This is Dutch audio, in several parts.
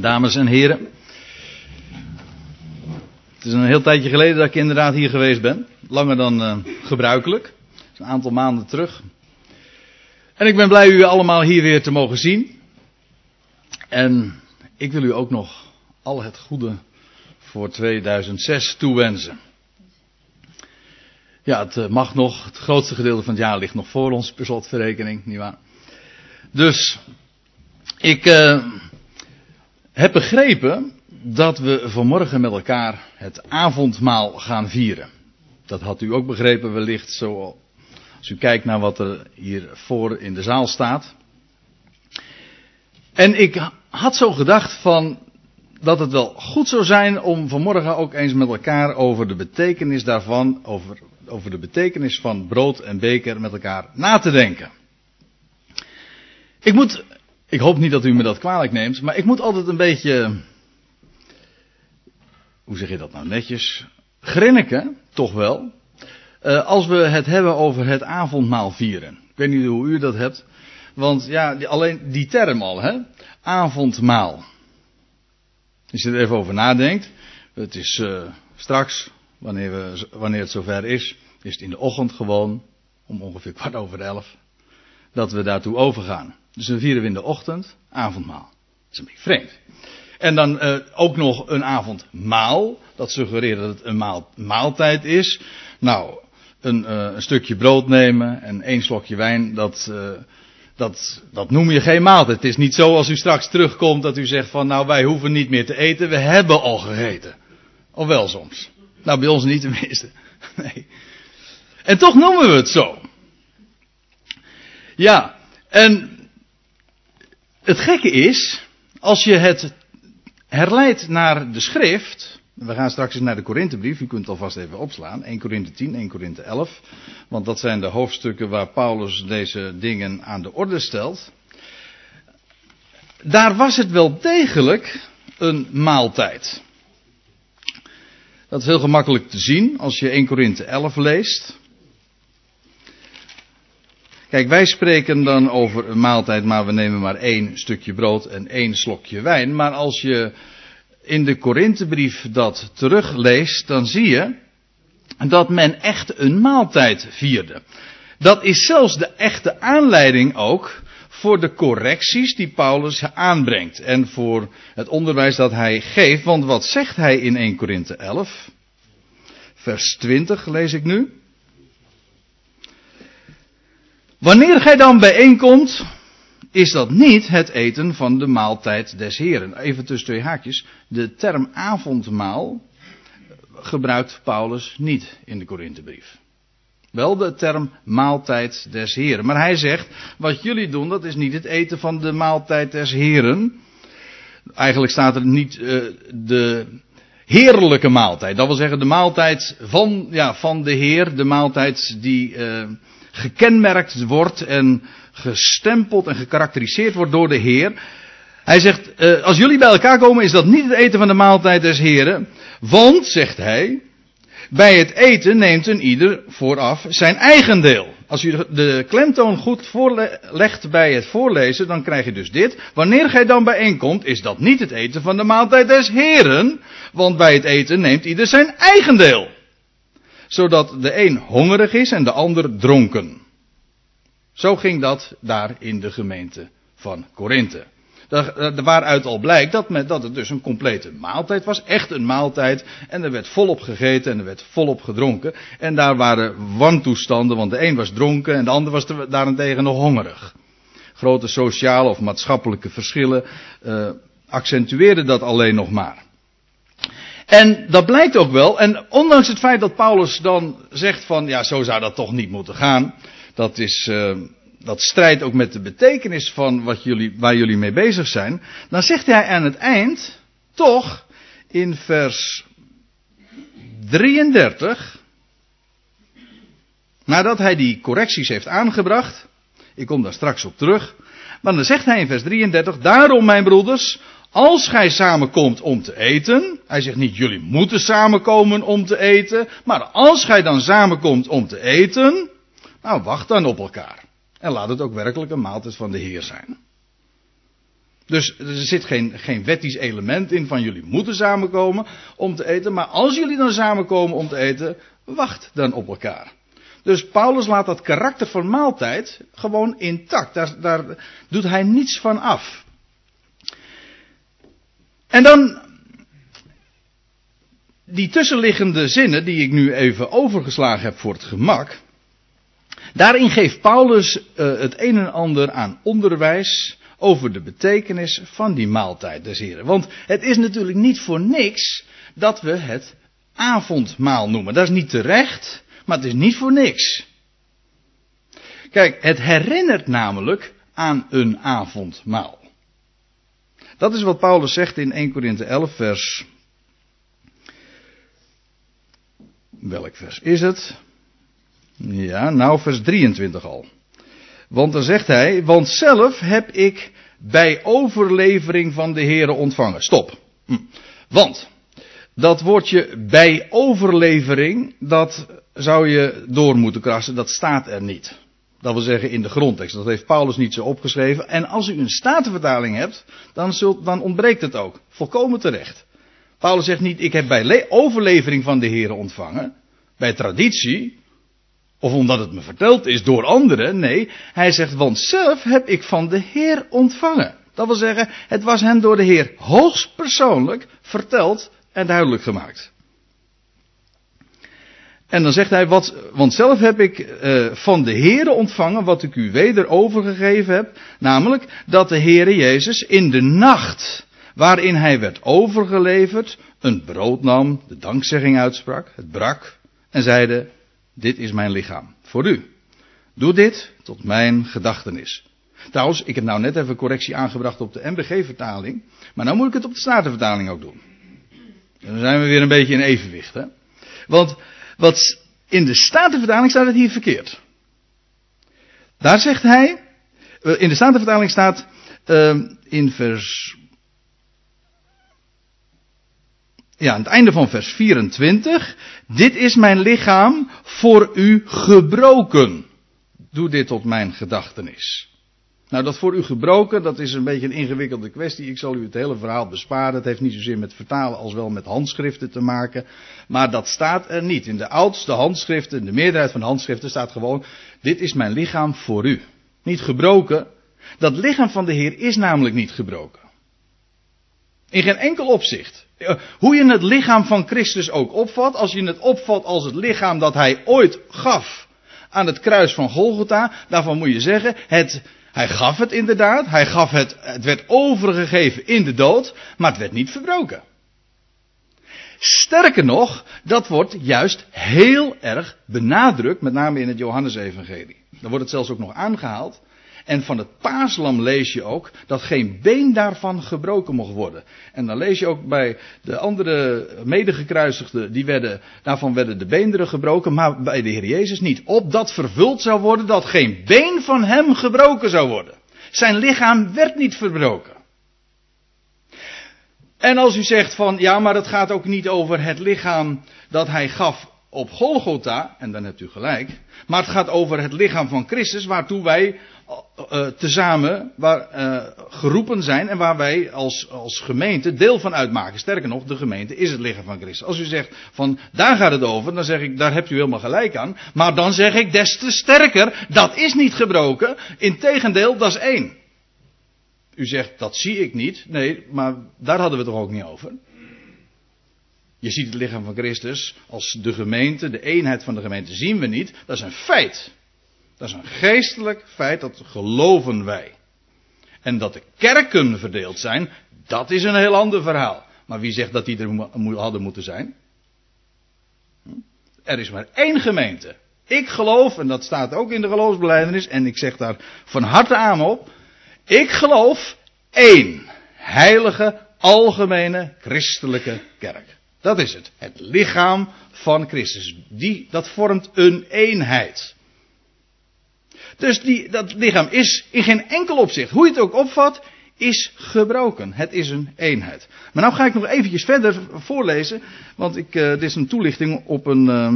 Dames en heren. Het is een heel tijdje geleden dat ik inderdaad hier geweest ben. Langer dan uh, gebruikelijk. Een aantal maanden terug. En ik ben blij u allemaal hier weer te mogen zien. En ik wil u ook nog al het goede voor 2006 toewensen. Ja, het eh, mag nog. Het grootste gedeelte van het jaar ligt nog voor ons per slotverrekening, nietwaar? Dus, ik uh, heb begrepen dat we vanmorgen met elkaar het avondmaal gaan vieren. Dat had u ook begrepen wellicht zo als u kijkt naar wat er hier voor in de zaal staat. En ik had zo gedacht van dat het wel goed zou zijn om vanmorgen ook eens met elkaar over de betekenis daarvan, over, over de betekenis van brood en beker met elkaar na te denken. Ik moet, ik hoop niet dat u me dat kwalijk neemt, maar ik moet altijd een beetje, hoe zeg je dat nou netjes, grinniken, toch wel, uh, als we het hebben over het avondmaal vieren. Ik weet niet hoe u dat hebt, want ja, alleen die term al, hè, avondmaal. Als je er even over nadenkt, het is uh, straks, wanneer, we, wanneer het zover is, is het in de ochtend gewoon, om ongeveer kwart over elf, dat we daartoe overgaan. Dus dan vieren we in de ochtend avondmaal. Dat is een beetje vreemd. En dan uh, ook nog een avondmaal. Dat suggereert dat het een maal, maaltijd is. Nou, een, uh, een, stukje brood nemen en één slokje wijn, dat, uh, dat, dat noem je geen maaltijd. Het is niet zo als u straks terugkomt dat u zegt van nou wij hoeven niet meer te eten, we hebben al gegeten. Of wel soms. Nou bij ons niet tenminste. Nee. En toch noemen we het zo. Ja, en het gekke is, als je het herleidt naar de schrift, we gaan straks eens naar de Korinthebrief, u kunt het alvast even opslaan, 1 Korinthe 10, 1 Korinthe 11, want dat zijn de hoofdstukken waar Paulus deze dingen aan de orde stelt. Daar was het wel degelijk een maaltijd. Dat is heel gemakkelijk te zien als je 1 Korinthe 11 leest. Kijk, wij spreken dan over een maaltijd, maar we nemen maar één stukje brood en één slokje wijn. Maar als je in de Korinthebrief dat terugleest, dan zie je dat men echt een maaltijd vierde. Dat is zelfs de echte aanleiding ook voor de correcties die Paulus aanbrengt en voor het onderwijs dat hij geeft. Want wat zegt hij in 1 Korinthe 11? Vers 20 lees ik nu. Wanneer gij dan bijeenkomt, is dat niet het eten van de maaltijd des Heren. Even tussen twee haakjes. De term avondmaal gebruikt Paulus niet in de Korinthebrief. Wel de term maaltijd des Heren. Maar hij zegt, wat jullie doen, dat is niet het eten van de maaltijd des Heren. Eigenlijk staat er niet uh, de heerlijke maaltijd. Dat wil zeggen de maaltijd van, ja, van de Heer. De maaltijd die uh, gekenmerkt wordt en gestempeld en gekarakteriseerd wordt door de Heer. Hij zegt, uh, als jullie bij elkaar komen is dat niet het eten van de maaltijd des Heren. Want, zegt hij, bij het eten neemt een ieder vooraf zijn eigen deel. Als u de klemtoon goed voorlegt bij het voorlezen, dan krijg je dus dit. Wanneer gij dan bijeenkomt, is dat niet het eten van de maaltijd des Heren. Want bij het eten neemt ieder zijn eigen deel. Zodat de een hongerig is en de ander dronken. Zo ging dat daar in de gemeente van Korinthe. Waaruit al blijkt dat, dat het dus een complete maaltijd was. Echt een maaltijd. En er werd volop gegeten en er werd volop gedronken. En daar waren wantoestanden, want de een was dronken en de ander was daarentegen nog hongerig. Grote sociale of maatschappelijke verschillen uh, accentueerden dat alleen nog maar. En dat blijkt ook wel. En ondanks het feit dat Paulus dan zegt van ja, zo zou dat toch niet moeten gaan dat is, uh, dat strijdt ook met de betekenis van wat jullie, waar jullie mee bezig zijn. Dan zegt hij aan het eind, toch, in vers 33, nadat hij die correcties heeft aangebracht, ik kom daar straks op terug, maar dan zegt hij in vers 33, daarom mijn broeders, als gij samenkomt om te eten, hij zegt niet jullie moeten samenkomen om te eten, maar als gij dan samenkomt om te eten, nou, wacht dan op elkaar. En laat het ook werkelijk een maaltijd van de Heer zijn. Dus er zit geen, geen wettisch element in van jullie moeten samenkomen om te eten. Maar als jullie dan samenkomen om te eten, wacht dan op elkaar. Dus Paulus laat dat karakter van maaltijd gewoon intact. Daar, daar doet hij niets van af. En dan die tussenliggende zinnen die ik nu even overgeslagen heb voor het gemak. Daarin geeft Paulus uh, het een en ander aan onderwijs over de betekenis van die maaltijd des Heren. Want het is natuurlijk niet voor niks dat we het avondmaal noemen. Dat is niet terecht, maar het is niet voor niks. Kijk, het herinnert namelijk aan een avondmaal. Dat is wat Paulus zegt in 1 Korinthe 11 vers Welk vers is het? Ja, nou vers 23 al. Want dan zegt hij, want zelf heb ik bij overlevering van de Here ontvangen. Stop. Hm. Want, dat woordje bij overlevering, dat zou je door moeten krassen, dat staat er niet. Dat wil zeggen in de grondtekst. Dat heeft Paulus niet zo opgeschreven. En als u een statenvertaling hebt, dan, zult, dan ontbreekt het ook. Volkomen terecht. Paulus zegt niet, ik heb bij overlevering van de Here ontvangen. Bij traditie. Of omdat het me verteld is door anderen. Nee, hij zegt, want zelf heb ik van de Heer ontvangen. Dat wil zeggen, het was hen door de Heer hoogstpersoonlijk verteld en duidelijk gemaakt. En dan zegt hij, wat, want zelf heb ik uh, van de Heere ontvangen wat ik u weder overgegeven heb. Namelijk dat de Heere Jezus in de nacht waarin hij werd overgeleverd, een brood nam, de dankzegging uitsprak, het brak en zeide, dit is mijn lichaam voor u. Doe dit tot mijn gedachtenis. Trouwens, ik heb nou net even correctie aangebracht op de MBG-vertaling, maar nou moet ik het op de Statenvertaling ook doen. En dan zijn we weer een beetje in evenwicht, hè. Want wat in de Statenvertaling staat het hier verkeerd. Daar zegt hij, eh, in de Statenvertaling staat uh, in vers ja, aan het einde van vers 24. Dit is mijn lichaam voor u gebroken. Doe dit tot mijn gedachtenis. Nou, dat voor u gebroken, dat is een beetje een ingewikkelde kwestie. Ik zal u het hele verhaal besparen. Het heeft niet zozeer met vertalen als wel met handschriften te maken. Maar dat staat er niet. In de oudste handschriften, in de meerderheid van de handschriften staat gewoon, dit is mijn lichaam voor u. Niet gebroken. Dat lichaam van de Heer is namelijk niet gebroken. In geen enkel opzicht. Eh, hoe je het lichaam van Christus ook opvat, als je het opvat als het lichaam dat hij ooit gaf aan het kruis van Golgotha, daarvan moet je zeggen, het, hij gaf het inderdaad, hij gaf het, het werd overgegeven in de dood, maar het werd niet verbroken. Sterker nog, dat wordt juist heel erg benadrukt, met name in het Johannesevangelie. Dan wordt het zelfs ook nog aangehaald. En van het paaslam lees je ook dat geen been daarvan gebroken mocht worden. En dan lees je ook bij de andere medegekruisigden, die werden, daarvan werden de beenderen gebroken, maar bij de Heer Jezus niet. Opdat vervuld zou worden dat geen been van hem gebroken zou worden. Zijn lichaam werd niet verbroken. En als u zegt van, ja, maar het gaat ook niet over het lichaam dat hij gaf op Golgotha, en dan hebt u gelijk, maar het gaat over het lichaam van Christus, waartoe wij uh, tezamen waar, uh, geroepen zijn en waar wij als, als gemeente deel van uitmaken. Sterker nog, de gemeente is het lichaam van Christus. Als u zegt van daar gaat het over, dan zeg ik daar hebt u helemaal gelijk aan. Maar dan zeg ik des te sterker, dat is niet gebroken. Integendeel, dat is één. U zegt dat zie ik niet. Nee, maar daar hadden we het toch ook niet over. Je ziet het lichaam van Christus als de gemeente, de eenheid van de gemeente zien we niet. Dat is een feit. Dat is een geestelijk feit, dat geloven wij. En dat de kerken verdeeld zijn, dat is een heel ander verhaal. Maar wie zegt dat die er hadden moeten zijn? Hm? Er is maar één gemeente. Ik geloof, en dat staat ook in de geloofsbeleidenis, en ik zeg daar van harte aan op. Ik geloof één heilige, algemene, christelijke kerk. Dat is het. Het lichaam van Christus. Die, dat vormt een eenheid. Dus die, dat lichaam is in geen enkel opzicht, hoe je het ook opvat, is gebroken. Het is een eenheid. Maar nou ga ik nog eventjes verder voorlezen, want ik, uh, dit is een toelichting op een, uh,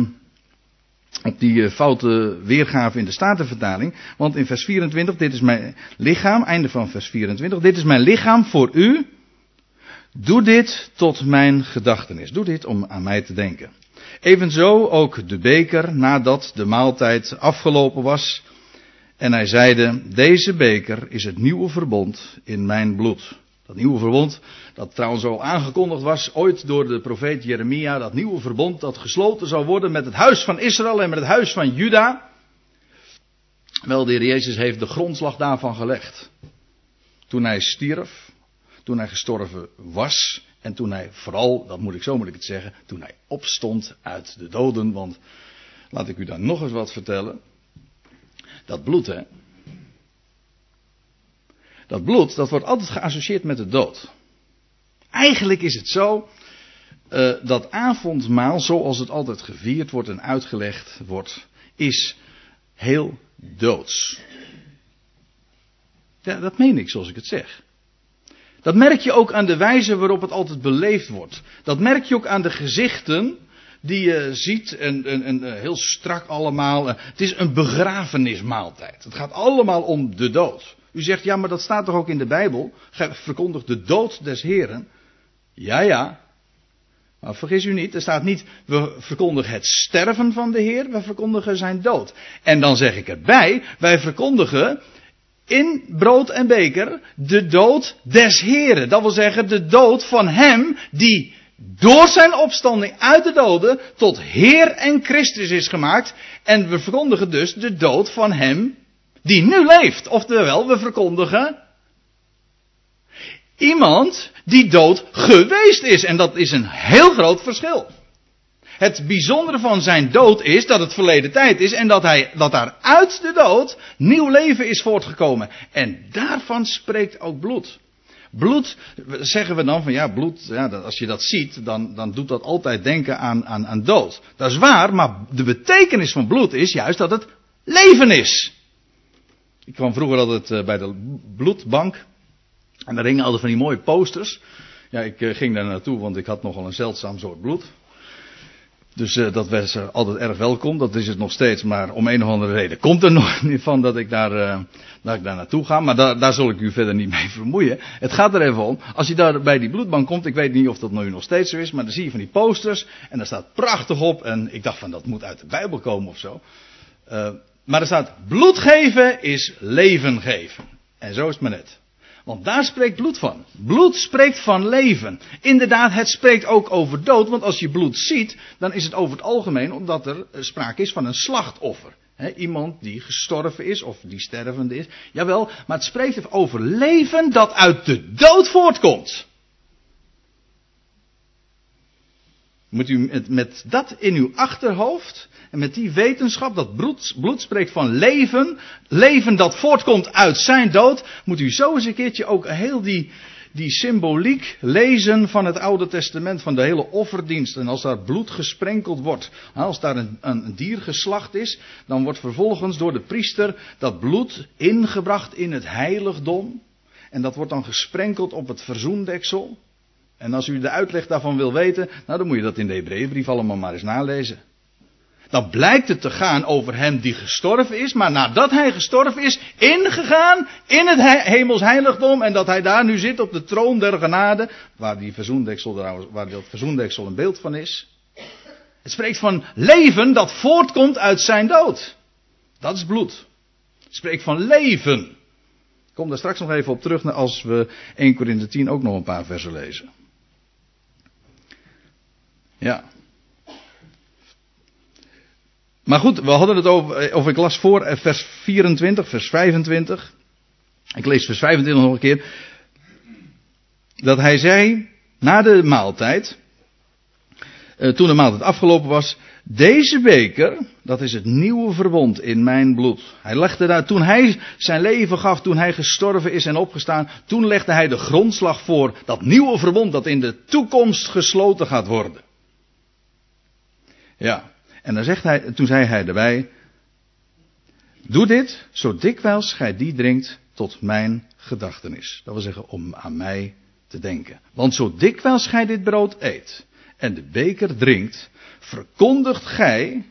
op die eh, foute weergave in de Statenvertaling. Want in vers 24, dit is mijn lichaam, einde van vers 24, dit is mijn lichaam voor u. Doe dit tot mijn gedachtenis. Doe dit om aan mij te denken. Evenzo ook de beker nadat de maaltijd afgelopen was. En hij zeide, deze beker is het nieuwe verbond in mijn bloed. Dat nieuwe verbond, dat trouwens al aangekondigd was ooit door de profeet Jeremia, dat nieuwe verbond dat gesloten zou worden met het huis van Israël en met het huis van Juda. Wel, de Heer Jezus heeft de grondslag daarvan gelegd. Toen hij stierf, toen hij gestorven was en toen hij vooral, dat moet ik zo moet het zeggen, toen hij opstond uit de doden. Want laat ik u dan nog eens wat vertellen. Dat bloed, hè. Dat bloed, dat wordt altijd geassocieerd met de dood. Eigenlijk is het zo uh, dat avondmaal, zoals het altijd gevierd wordt en uitgelegd wordt, is heel doods. Ja, dat meen ik zoals ik het zeg. Dat merk je ook aan de wijze waarop het altijd beleefd wordt. Dat merk je ook aan de gezichten die je ziet en, eh, heel strak allemaal. Het is een begrafenismaaltijd. Het gaat allemaal om de dood. U zegt, ja, maar dat staat toch ook in de Bijbel? Verkondigt de dood des Heren. Ja, ja. Maar vergis u niet, er staat niet, we verkondigen het sterven van de Heer, we verkondigen zijn dood. En dan zeg ik erbij, wij verkondigen in brood en beker de dood des Heren. Dat wil zeggen, de dood van Hem die door zijn opstanding uit de doden tot Heer en Christus is gemaakt. En we verkondigen dus de dood van Hem die nu leeft. Oftewel, we verkondigen iemand die dood geweest is. En dat is een heel groot verschil. Het bijzondere van zijn dood is dat het verleden tijd is en dat, hij, dat daar uit de dood nieuw leven is voortgekomen. En daarvan spreekt ook bloed. Bloed, zeggen we dan van ja, bloed, ja, als je dat ziet, dan, dan doet dat altijd denken aan, aan, aan dood. Dat is waar, maar de betekenis van bloed is juist dat het leven is. Ik kwam vroeger altijd eh, bij de bloedbank. En daar hingen altijd van die mooie posters. Ja, ik eh, ging daar naartoe, want ik had nogal een zeldzaam soort bloed. Dus uh, dat was uh, altijd erg welkom. Dat is het nog steeds. Maar om een of andere reden komt er nog niet van dat ik daar, uh, dat ik daar naartoe ga. Maar daar, daar zal ik u verder niet mee vermoeien. Het gaat er even om. Als je daar bij die bloedbank komt. Ik weet niet of dat nu nog steeds zo is. Maar dan zie je van die posters. En daar staat prachtig op. En ik dacht van dat moet uit de Bijbel komen of zo. maar er staat bloed geven is leven geven. En zo is het maar net. Want daar spreekt bloed van. Bloed spreekt van leven. Inderdaad, het spreekt ook over dood. Want als je bloed ziet, dan is het over het algemeen omdat er sprake is van een slachtoffer. iemand die gestorven is of die stervende is. Jawel, maar het spreekt over leven dat uit de dood voortkomt. Moet u met, met dat in uw achterhoofd en met die wetenschap dat bloed, bloed spreekt van leven, leven dat voortkomt uit zijn dood, moet u zo eens een keertje ook heel die, die symboliek lezen van het Oude Testament, van de hele offerdienst. En als daar bloed gesprenkeld wordt, als daar een, een dier geslacht is, dan wordt vervolgens door de priester dat bloed ingebracht in het heiligdom. En dat wordt dan gesprenkeld op het verzoendeksel. En als u de uitleg daarvan wil weten, nou dan moet je dat in de Hebreeënbrief allemaal maar eens nalezen. Dan blijkt het te gaan over hem die gestorven is, maar nadat hij gestorven is, ingegaan in het hemels heiligdom en dat hij daar nu zit op de troon der genade, waar die verzoendeksel, waar dat verzoendeksel een beeld van is. Het spreekt van leven dat voortkomt uit zijn dood. Dat is bloed. Het spreekt van leven. Ik kom daar straks nog even op terug als we 1 Corinthië 10 ook nog een paar versen lezen. Ja. Maar goed, we hadden het over, eh, of ik las voor eh, vers 24, vers 25. Ik lees vers 25 nog een keer. Dat hij zei, na de maaltijd, eh, toen de maaltijd afgelopen was, deze beker, dat is het nieuwe verbond in mijn bloed. Hij legde daar, toen hij zijn leven gaf, toen hij gestorven is en opgestaan, toen legde hij de grondslag voor dat nieuwe verbond dat in de toekomst gesloten gaat worden. Ja, en dan zegt hij, toen zei hij erbij, doe dit zo dikwijls gij die drinkt tot mijn gedachtenis. Dat wil zeggen om aan mij te denken. Want zo dikwijls gij dit brood eet en de beker drinkt, verkondigt gij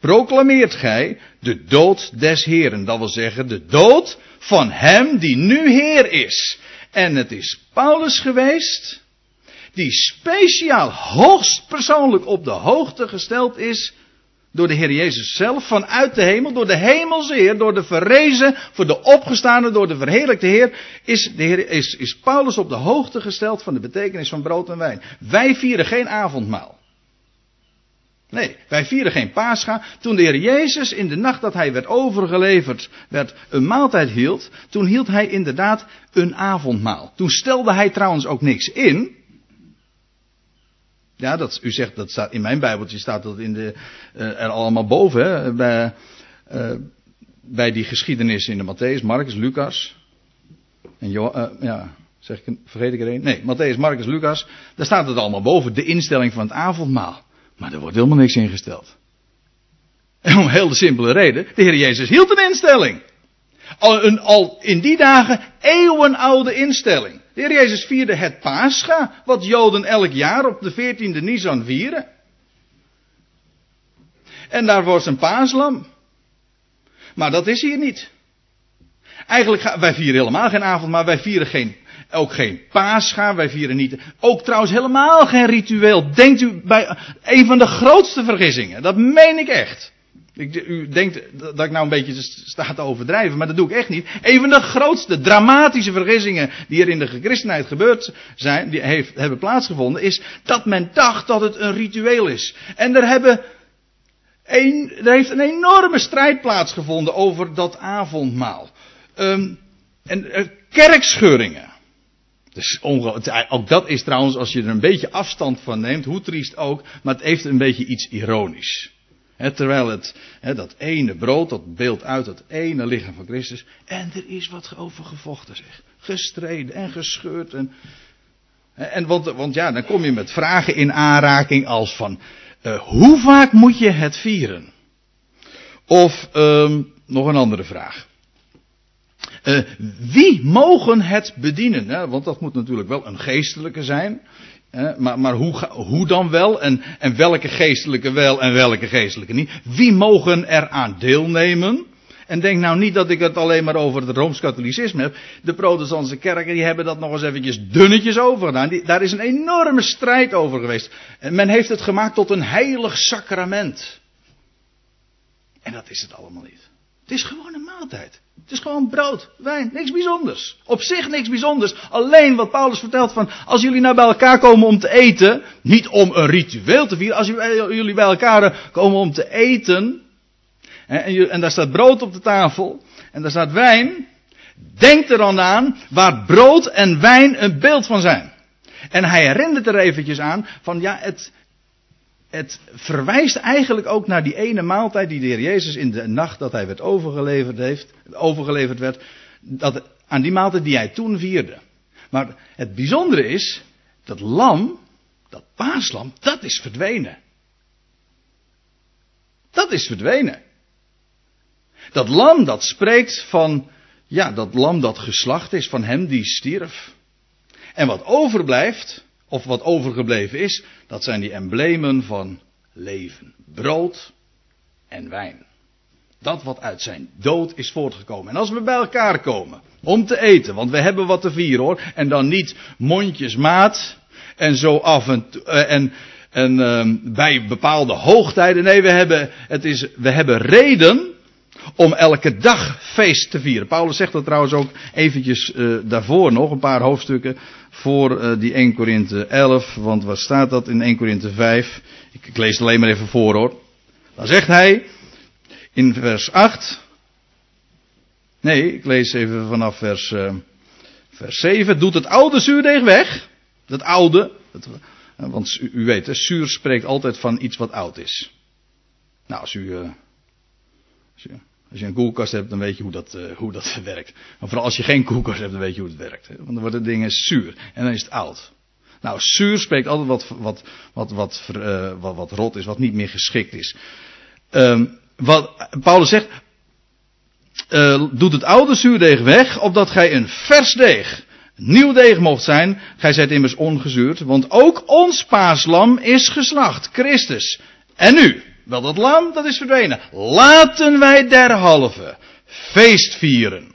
proclameert gij de dood des Heren. Dat wil zeggen, de dood van hem die nu Heer is. En het is Paulus geweest, die speciaal hoogst persoonlijk op de hoogte gesteld is door de Heer Jezus zelf vanuit de hemel, door de hemelse door de verrezen, voor de opgestane, door de verheerlijkte Heer, is, de Heer, is, is Paulus op de hoogte gesteld van de betekenis van brood en wijn. Wij vieren geen avondmaal. Nee, wij vieren geen Pascha. Toen de Heer Jezus in de nacht dat hij werd overgeleverd, werd een maaltijd hield, toen hield hij inderdaad een avondmaal. Toen stelde hij trouwens ook niks in. Ja, dat, u zegt dat staat in mijn Bijbeltje staat dat in de, uh, er allemaal boven, hè, bij, uh, bij die geschiedenis in de Matthäus, Marcus, Lucas. En uh, ja, zeg ik, vergeet ik er een? Nee, Matthäus, Marcus, Lucas. Daar staat het allemaal boven, de instelling van het avondmaal. Maar er wordt helemaal niks ingesteld. En om heel de simpele reden, de Heer Jezus hield een instelling. Al, een, al in die dagen eeuwenoude instelling. De Heer Jezus vierde het Pascha, wat Joden elk jaar op de 14e Nisan vieren. En daar wordt een paaslam. Maar dat is hier niet. Eigenlijk, wij vieren helemaal geen avond, maar wij vieren geen, ook geen paascha, wij vieren niet, ook trouwens helemaal geen ritueel. Denkt u bij een van de grootste vergissingen, dat meen ik echt. Ik, u denkt dat ik nou een beetje sta te overdrijven, maar dat doe ik echt niet. Een van de grootste dramatische vergissingen die er in de christenheid gebeurd zijn, die heeft, hebben plaatsgevonden, is dat men dacht dat het een ritueel is. En er, hebben een, er heeft een enorme strijd plaatsgevonden over dat avondmaal. Um, en uh, kerkscheuringen. Dus ook dat is trouwens, als je er een beetje afstand van neemt, hoe triest ook, maar het heeft een beetje iets ironisch terwijl het, dat ene brood, dat beeld uit dat ene lichaam van Christus. En er is wat over gevochten, zeg. Gestreden en gescheurd. En, en want, want ja, dan kom je met vragen in aanraking als van, uh, hoe vaak moet je het vieren? Of um, nog een andere vraag. Uh, wie mogen het bedienen? Hè? Want dat moet natuurlijk wel een geestelijke zijn maar, maar hoe, hoe, dan wel? En, en welke geestelijke wel en welke geestelijke niet? Wie mogen er aan deelnemen? En denk nou niet dat ik het alleen maar over het Rooms-Katholicisme heb. De protestantse kerken die hebben dat nog eens eventjes dunnetjes over gedaan. Daar is een enorme strijd over geweest. En men heeft het gemaakt tot een heilig sacrament. En dat is het allemaal niet. Het is gewoon een maaltijd. Het is gewoon brood, wijn, niks bijzonders. Op zich niks bijzonders. Alleen wat Paulus vertelt van, als jullie nou bij elkaar komen om te eten, niet om een ritueel te vieren, als jullie bij elkaar komen om te eten, en, en daar staat brood op de tafel, en daar staat wijn, denk er dan aan waar brood en wijn een beeld van zijn. En hij herinnert er eventjes aan van, ja, het, het verwijst eigenlijk ook naar die ene maaltijd die de Heer Jezus in de nacht dat hij werd overgeleverd, heeft, overgeleverd werd, dat, aan die maaltijd die hij toen vierde. Maar het bijzondere is, dat lam, dat paaslam, dat is verdwenen. Dat is verdwenen. Dat lam dat spreekt van, ja, dat lam dat geslacht is, van hem die stierf. En wat overblijft, of wat overgebleven is, dat zijn die emblemen van leven. Brood en wijn. Dat wat uit zijn dood is voortgekomen. En als we bij elkaar komen om te eten, want we hebben wat te vieren hoor, en dan niet mondjesmaat en zo af en toe, eh, en, en uh, bij bepaalde hoogtijden. Nee, we hebben, het is, we hebben reden om elke dag feest te vieren. Paulus zegt dat trouwens ook eventjes uh, daarvoor nog, een paar hoofdstukken voor uh, die 1 Korinthe 11. Want wat staat dat in 1 Korinthe 5? Ik, lees het alleen maar even voor hoor. Dan zegt hij in vers 8. Nee, ik lees even vanaf vers, uh, vers 7. Doet het oude zuurdeeg weg. Dat oude. Want u, u weet, hè, zuur spreekt altijd van iets wat oud is. Nou, als u, als u als je een koelkast hebt, dan weet je hoe dat, uh, hoe dat werkt. Maar vooral als je geen koelkast hebt, dan weet je hoe het werkt. Want dan wordt het ding zuur. En dan is het oud. Nou, zuur spreekt altijd wat, wat, wat, wat, uh, wat, wat rot is, wat niet meer geschikt is. Um, wat Paulus zegt, uh, doet het oude zuurdeeg weg, opdat gij een vers deeg, nieuw deeg mocht zijn. Gij zijt immers ongezuurd, want ook ons paaslam is geslacht, Christus. En nu? Wel, dat lam, dat is verdwenen. Laten wij derhalve feest vieren.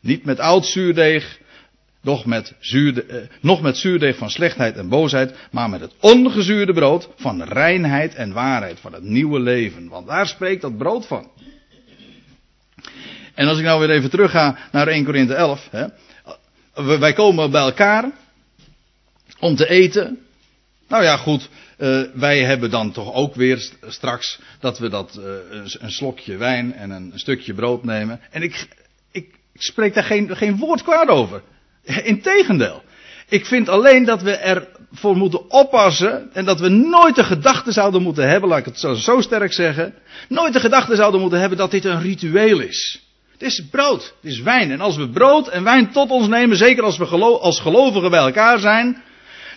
Niet met oud zuurdeeg, nog met, eh, nog met zuurdeeg van slechtheid en boosheid, maar met het ongezuurde brood van reinheid en waarheid, van het nieuwe leven. Want daar spreekt dat brood van. En als ik nou weer even terugga naar 1 Korinthe 11. Hè, wij komen bij elkaar om te eten. Nou ja, goed. Uh, wij hebben dan toch ook weer straks dat we dat uh, een, slokje wijn en een, stukje brood nemen. En ik, ik, ik spreek daar geen, geen woord kwaad over. Integendeel. Ik vind alleen dat we ervoor moeten oppassen en dat we nooit de gedachte zouden moeten hebben, laat ik het zo, zo sterk zeggen, nooit de gedachte zouden moeten hebben dat dit een ritueel is. Het is brood, het is wijn. En als we brood en wijn tot ons nemen, zeker als we als gelovigen bij elkaar zijn,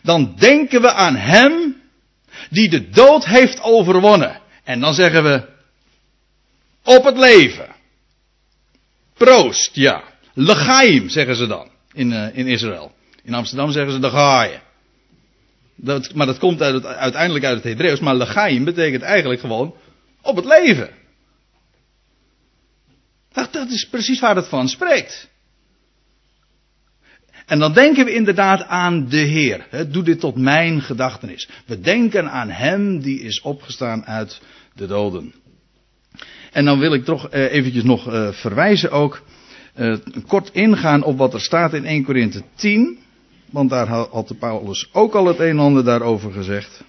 dan denken we aan Hem die de dood heeft overwonnen. En dan zeggen we, op het leven. Proost, ja. Legaim, zeggen ze dan in, uh, in Israël. In Amsterdam zeggen ze de gaaien. Dat, maar dat komt uit het, uiteindelijk uit het Hebreeuws. Maar legaim betekent eigenlijk gewoon op het leven. Dat, dat is precies waar het van spreekt. En dan denken we inderdaad aan de Heer. Doe dit tot mijn gedachtenis. We denken aan Hem die is opgestaan uit de doden. En dan wil ik toch eh, eventjes nog eh, verwijzen ook. Uh, kort ingaan op wat er staat in 1 Korinthe 10. Want daar had de Paulus ook al het een en ander daarover gezegd.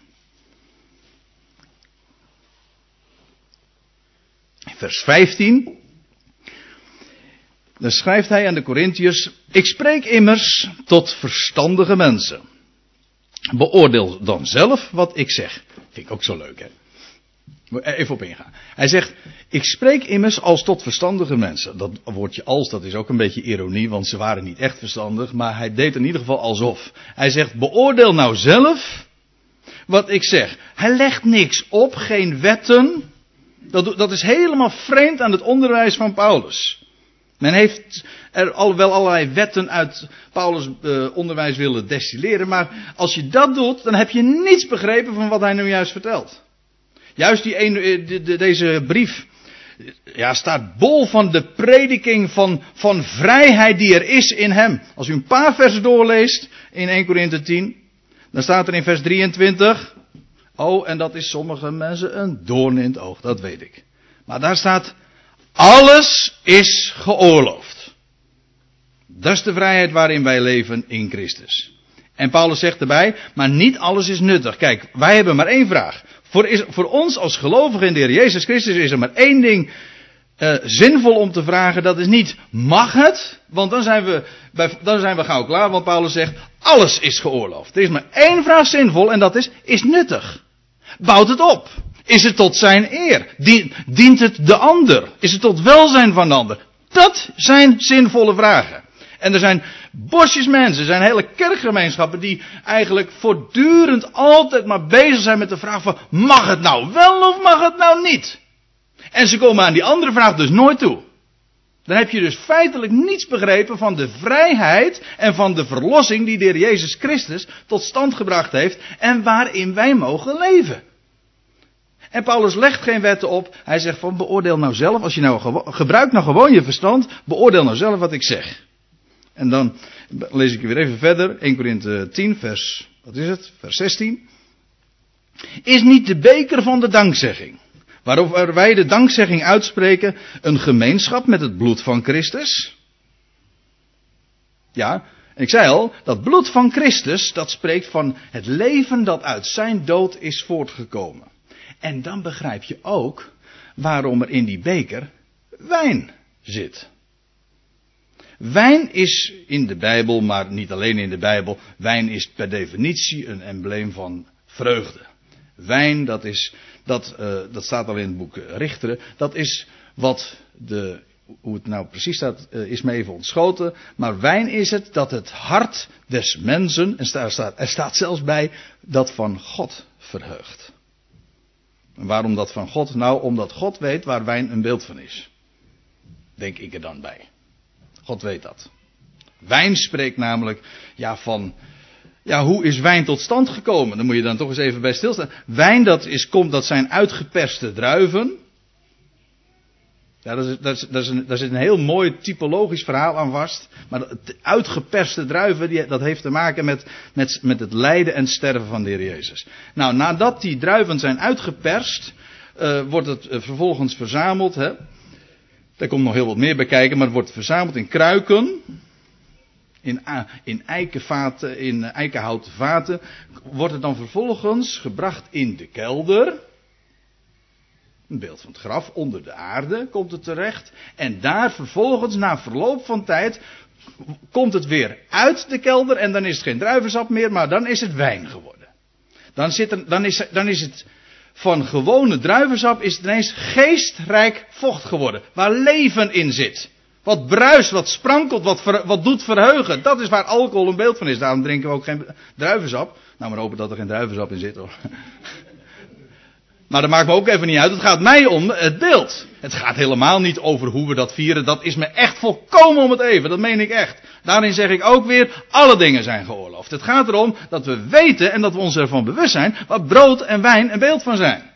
Vers 15. Dan schrijft hij aan de Corinthiërs: Ik spreek immers tot verstandige mensen. Beoordeel dan zelf wat ik zeg. Vind ik ook zo leuk, hè? Even op ingaan. Hij zegt, ik spreek immers als tot verstandige mensen. Dat woordje als, dat is ook een beetje ironie, want ze waren niet echt verstandig, maar hij deed in ieder geval alsof. Hij zegt, beoordeel nou zelf wat ik zeg. Hij legt niks op, geen wetten. Dat, dat is helemaal vreemd aan het onderwijs van Paulus. Men heeft er al wel allerlei wetten uit Paulus' uh, onderwijs willen destilleren, maar als je dat doet, dan heb je niets begrepen van wat hij nu juist vertelt. Juist die eh, de, de, deze brief ja, staat bol van de prediking van, van vrijheid die er is in hem. Als u een paar versen doorleest in 1 Korinthe 10, dan staat er in vers 23. Oh, en dat is sommige mensen een doorn in het oog, dat weet ik. Maar daar staat, alles is geoorloofd. Dat is de vrijheid waarin wij leven in Christus. En Paulus zegt erbij, maar niet alles is nuttig. Kijk, wij hebben maar één vraag. Voor, is, voor ons als gelovigen in de Heer Jezus Christus is er maar één ding uh, zinvol om te vragen. Dat is niet, mag het? Want dan zijn, we, dan zijn we gauw klaar. Want Paulus zegt, alles is geoorloofd. Er is maar één vraag zinvol en dat is, is nuttig? Bouwt het op? Is het tot zijn eer? Dient het de ander? Is het tot welzijn van de ander? Dat zijn zinvolle vragen. En er zijn bosjes mensen, er zijn hele kerkgemeenschappen die eigenlijk voortdurend altijd maar bezig zijn met de vraag van mag het nou wel of mag het nou niet? En ze komen aan die andere vraag dus nooit toe. Dan heb je dus feitelijk niets begrepen van de vrijheid en van de verlossing die de Heer Jezus Christus tot stand gebracht heeft en waarin wij mogen leven. En Paulus legt geen wetten op. Hij zegt van beoordeel nou zelf, als je nou gebruikt nou gewoon je verstand, beoordeel nou zelf wat ik zeg. En dan lees ik weer even verder. 1 Korinthe 10 vers, wat is het? Vers 16. Is niet de beker van de dankzegging, waarover wij de dankzegging uitspreken, een gemeenschap met het bloed van Christus? Ja, ik zei al, dat bloed van Christus, dat spreekt van het leven dat uit zijn dood is voortgekomen. En dan begrijp je ook waarom er in die beker wijn zit. Wijn is in de Bijbel, maar niet alleen in de Bijbel, wijn is per definitie een embleem van vreugde. Wijn, dat, is, dat, uh, dat staat al in het boek Richteren, dat is wat de, hoe het nou precies staat, uh, is me even ontschoten. Maar wijn is het dat het hart des mensen, en er staat, er staat zelfs bij, dat van God verheugt. Waarom dat van God? Nou, omdat God weet waar wijn een beeld van is. Denk ik er dan bij. God weet dat. Wijn spreekt namelijk ja, van, Ja, hoe is wijn tot stand gekomen? Dan moet je dan toch eens even bij stilstaan. Wijn, dat, is, komt, dat zijn uitgeperste druiven. Ja, is een, daar zit een heel mooi typologisch verhaal aan vast. Maar uitgeperste druiven, die, dat heeft te maken met, met, met het lijden en sterven van de Heer Jezus. Nou, nadat die druiven zijn uitgeperst, uh, wordt het uh, vervolgens verzameld. Hè? Daar komt nog heel wat meer bij kijken, maar het wordt verzameld in kruiken. In, in eikenvaten, in eikenhouten vaten. Wordt het dan vervolgens gebracht in de kelder. Een beeld van het graf, onder de aarde komt het terecht. En daar vervolgens, na verloop van tijd, komt het weer uit de kelder. En dan is het geen druivensap meer, maar dan is het wijn geworden. Dan, zit dan, is, dan is het van gewone druivensap is ineens geestrijk vocht geworden. Waar leven in zit. Wat bruist, wat sprankelt, wat, wat doet verheugen. Dat is waar alcohol een beeld van is. Daarom drinken we ook geen druivensap. Nou, maar hopen dat er geen druivensap in zit hoor. Maar dat maakt me ook even niet uit. Het gaat mij om het beeld. Het gaat helemaal niet over hoe we dat vieren. Dat is me echt volkomen om het even. Dat meen ik echt. Daarin zeg ik ook weer, alle dingen zijn geoorloofd. Het gaat erom dat we weten en dat we ons ervan bewust zijn wat brood en wijn een beeld van zijn.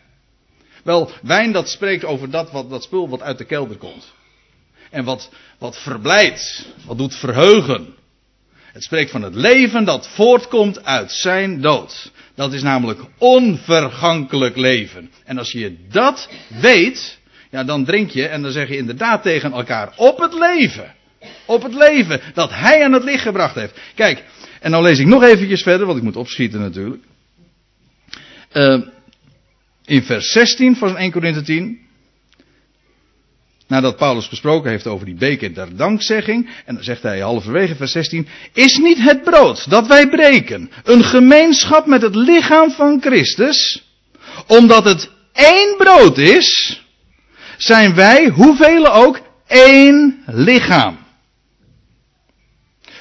Wel, wijn dat spreekt over dat, wat, dat spul wat uit de kelder komt. En wat, wat verblijdt, wat doet verheugen. Het spreekt van het leven dat voortkomt uit zijn dood. Dat is namelijk onvergankelijk leven. En als je dat weet, ja, dan drink je en dan zeg je inderdaad tegen elkaar op het leven. Op het leven dat hij aan het licht gebracht heeft. Kijk, en dan lees ik nog eventjes verder, want ik moet opschieten natuurlijk. Uh, in vers 16 van 1 Korinthe 10 nadat Paulus gesproken heeft over die beker der dankzegging, en dan zegt hij halverwege vers 16, is niet het brood dat wij breken een gemeenschap met het lichaam van Christus, omdat het één brood is, zijn wij, hoeveel ook, één lichaam.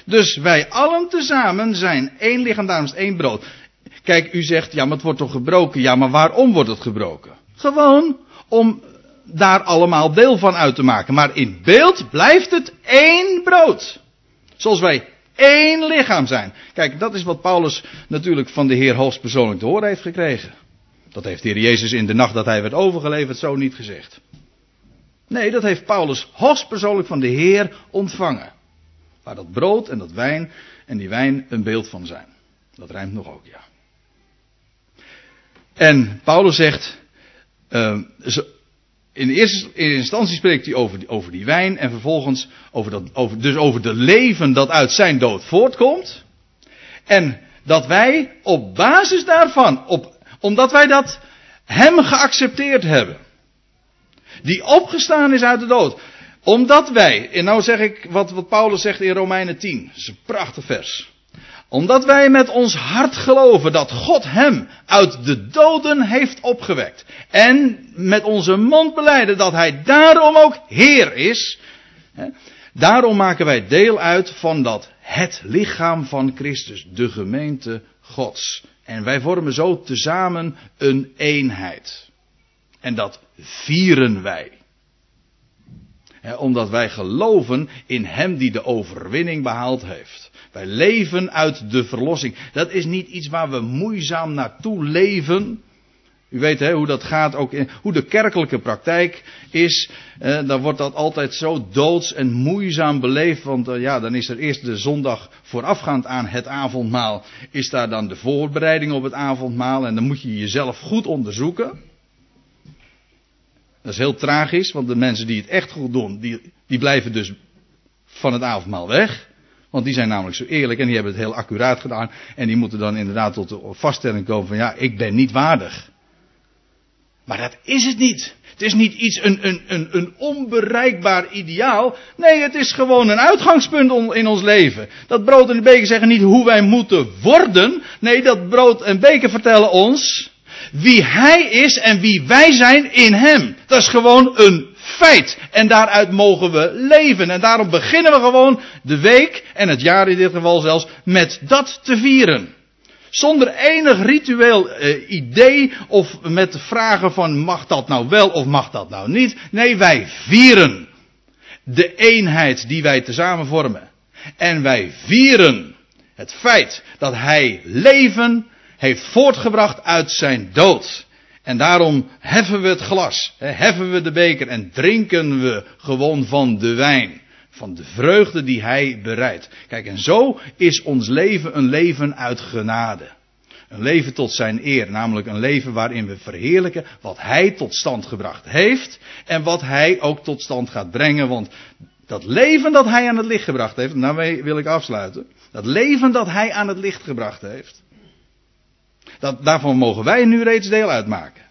Dus wij allen tezamen zijn één lichaam, daarom is één brood. Kijk, u zegt, ja, maar het wordt toch gebroken? Ja, maar waarom wordt het gebroken? Gewoon om daar allemaal deel van uit te maken. Maar in beeld blijft het één brood. Zoals wij één lichaam zijn. Kijk, dat is wat Paulus natuurlijk van de Heer hoogstpersoonlijk te horen heeft gekregen. Dat heeft de Heer Jezus in de nacht dat hij werd overgeleverd zo niet gezegd. Nee, dat heeft Paulus hoogstpersoonlijk van de Heer ontvangen. Waar dat brood en dat wijn en die wijn een beeld van zijn. Dat rijmt nog ook, ja. En Paulus zegt, uh, in eerste instantie spreekt hij over, over die wijn en vervolgens over dat, over, dus over de leven dat uit zijn dood voortkomt. En dat wij op basis daarvan, op, omdat wij dat hem geaccepteerd hebben, die opgestaan is uit de dood, omdat wij, en nou zeg ik wat, wat Paulus zegt in Romeinen 10, dat is een prachtig vers omdat wij met ons hart geloven dat God hem uit de doden heeft opgewekt. En met onze mond beleiden dat hij daarom ook Heer is. Daarom maken wij deel uit van dat het lichaam van Christus, de gemeente Gods. En wij vormen zo tezamen een eenheid. En dat vieren wij. omdat wij geloven in Hem die de overwinning behaald heeft. Wij leven uit de verlossing. Dat is niet iets waar we moeizaam naartoe leven. U weet hè, hoe dat gaat, ook in, hoe de kerkelijke praktijk is. Eh, dan wordt dat altijd zo doods en moeizaam beleefd. Want eh, ja, dan is er eerst de zondag voorafgaand aan het avondmaal. Is daar dan de voorbereiding op het avondmaal. En dan moet je jezelf goed onderzoeken. Dat is heel tragisch, want de mensen die het echt goed doen, die, die blijven dus van het avondmaal weg. Want die zijn namelijk zo eerlijk en die hebben het heel accuraat gedaan. En die moeten dan inderdaad tot de vaststelling komen van ja, ik ben niet waardig. Maar dat is het niet. Het is niet iets, een, een, een, een onbereikbaar ideaal. Nee, het is gewoon een uitgangspunt in ons leven. Dat brood en de beker zeggen niet hoe wij moeten worden. Nee, dat brood en beker vertellen ons wie hij is en wie wij zijn in hem. Dat is gewoon een feit. En daaruit mogen we leven. En daarom beginnen we gewoon de week, en het jaar in dit geval zelfs, met dat te vieren. Zonder enig ritueel uh, idee of met vragen van mag dat nou wel of mag dat nou niet. Nee, wij vieren de eenheid die wij tezamen vormen. En wij vieren Het feit dat hij leven heeft voortgebracht uit zijn dood. En daarom heffen we het glas, heffen we de beker en drinken we gewoon van de wijn. Van de vreugde die hij bereidt. Kijk, en zo is ons leven een leven uit genade. Een leven tot zijn eer, namelijk een leven waarin we verheerlijken wat hij tot stand gebracht heeft en wat hij ook tot stand gaat brengen. Want dat leven dat hij aan het licht gebracht heeft, daarmee wil ik afsluiten. Dat leven dat hij aan het licht gebracht heeft, dat, daarvan mogen wij nu reeds deel uitmaken.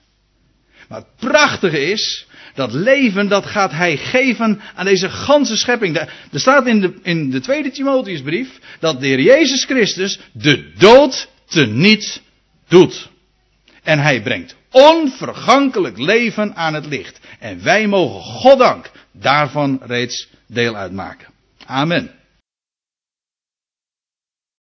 Maar het prachtige is, dat leven dat gaat hij geven aan deze ganse schepping. Er staat in de, in de tweede Timotheusbrief dat de Heer Jezus Christus de dood teniet doet. En hij brengt onvergankelijk leven aan het licht. En wij mogen Goddank daarvan reeds deel uitmaken. Amen.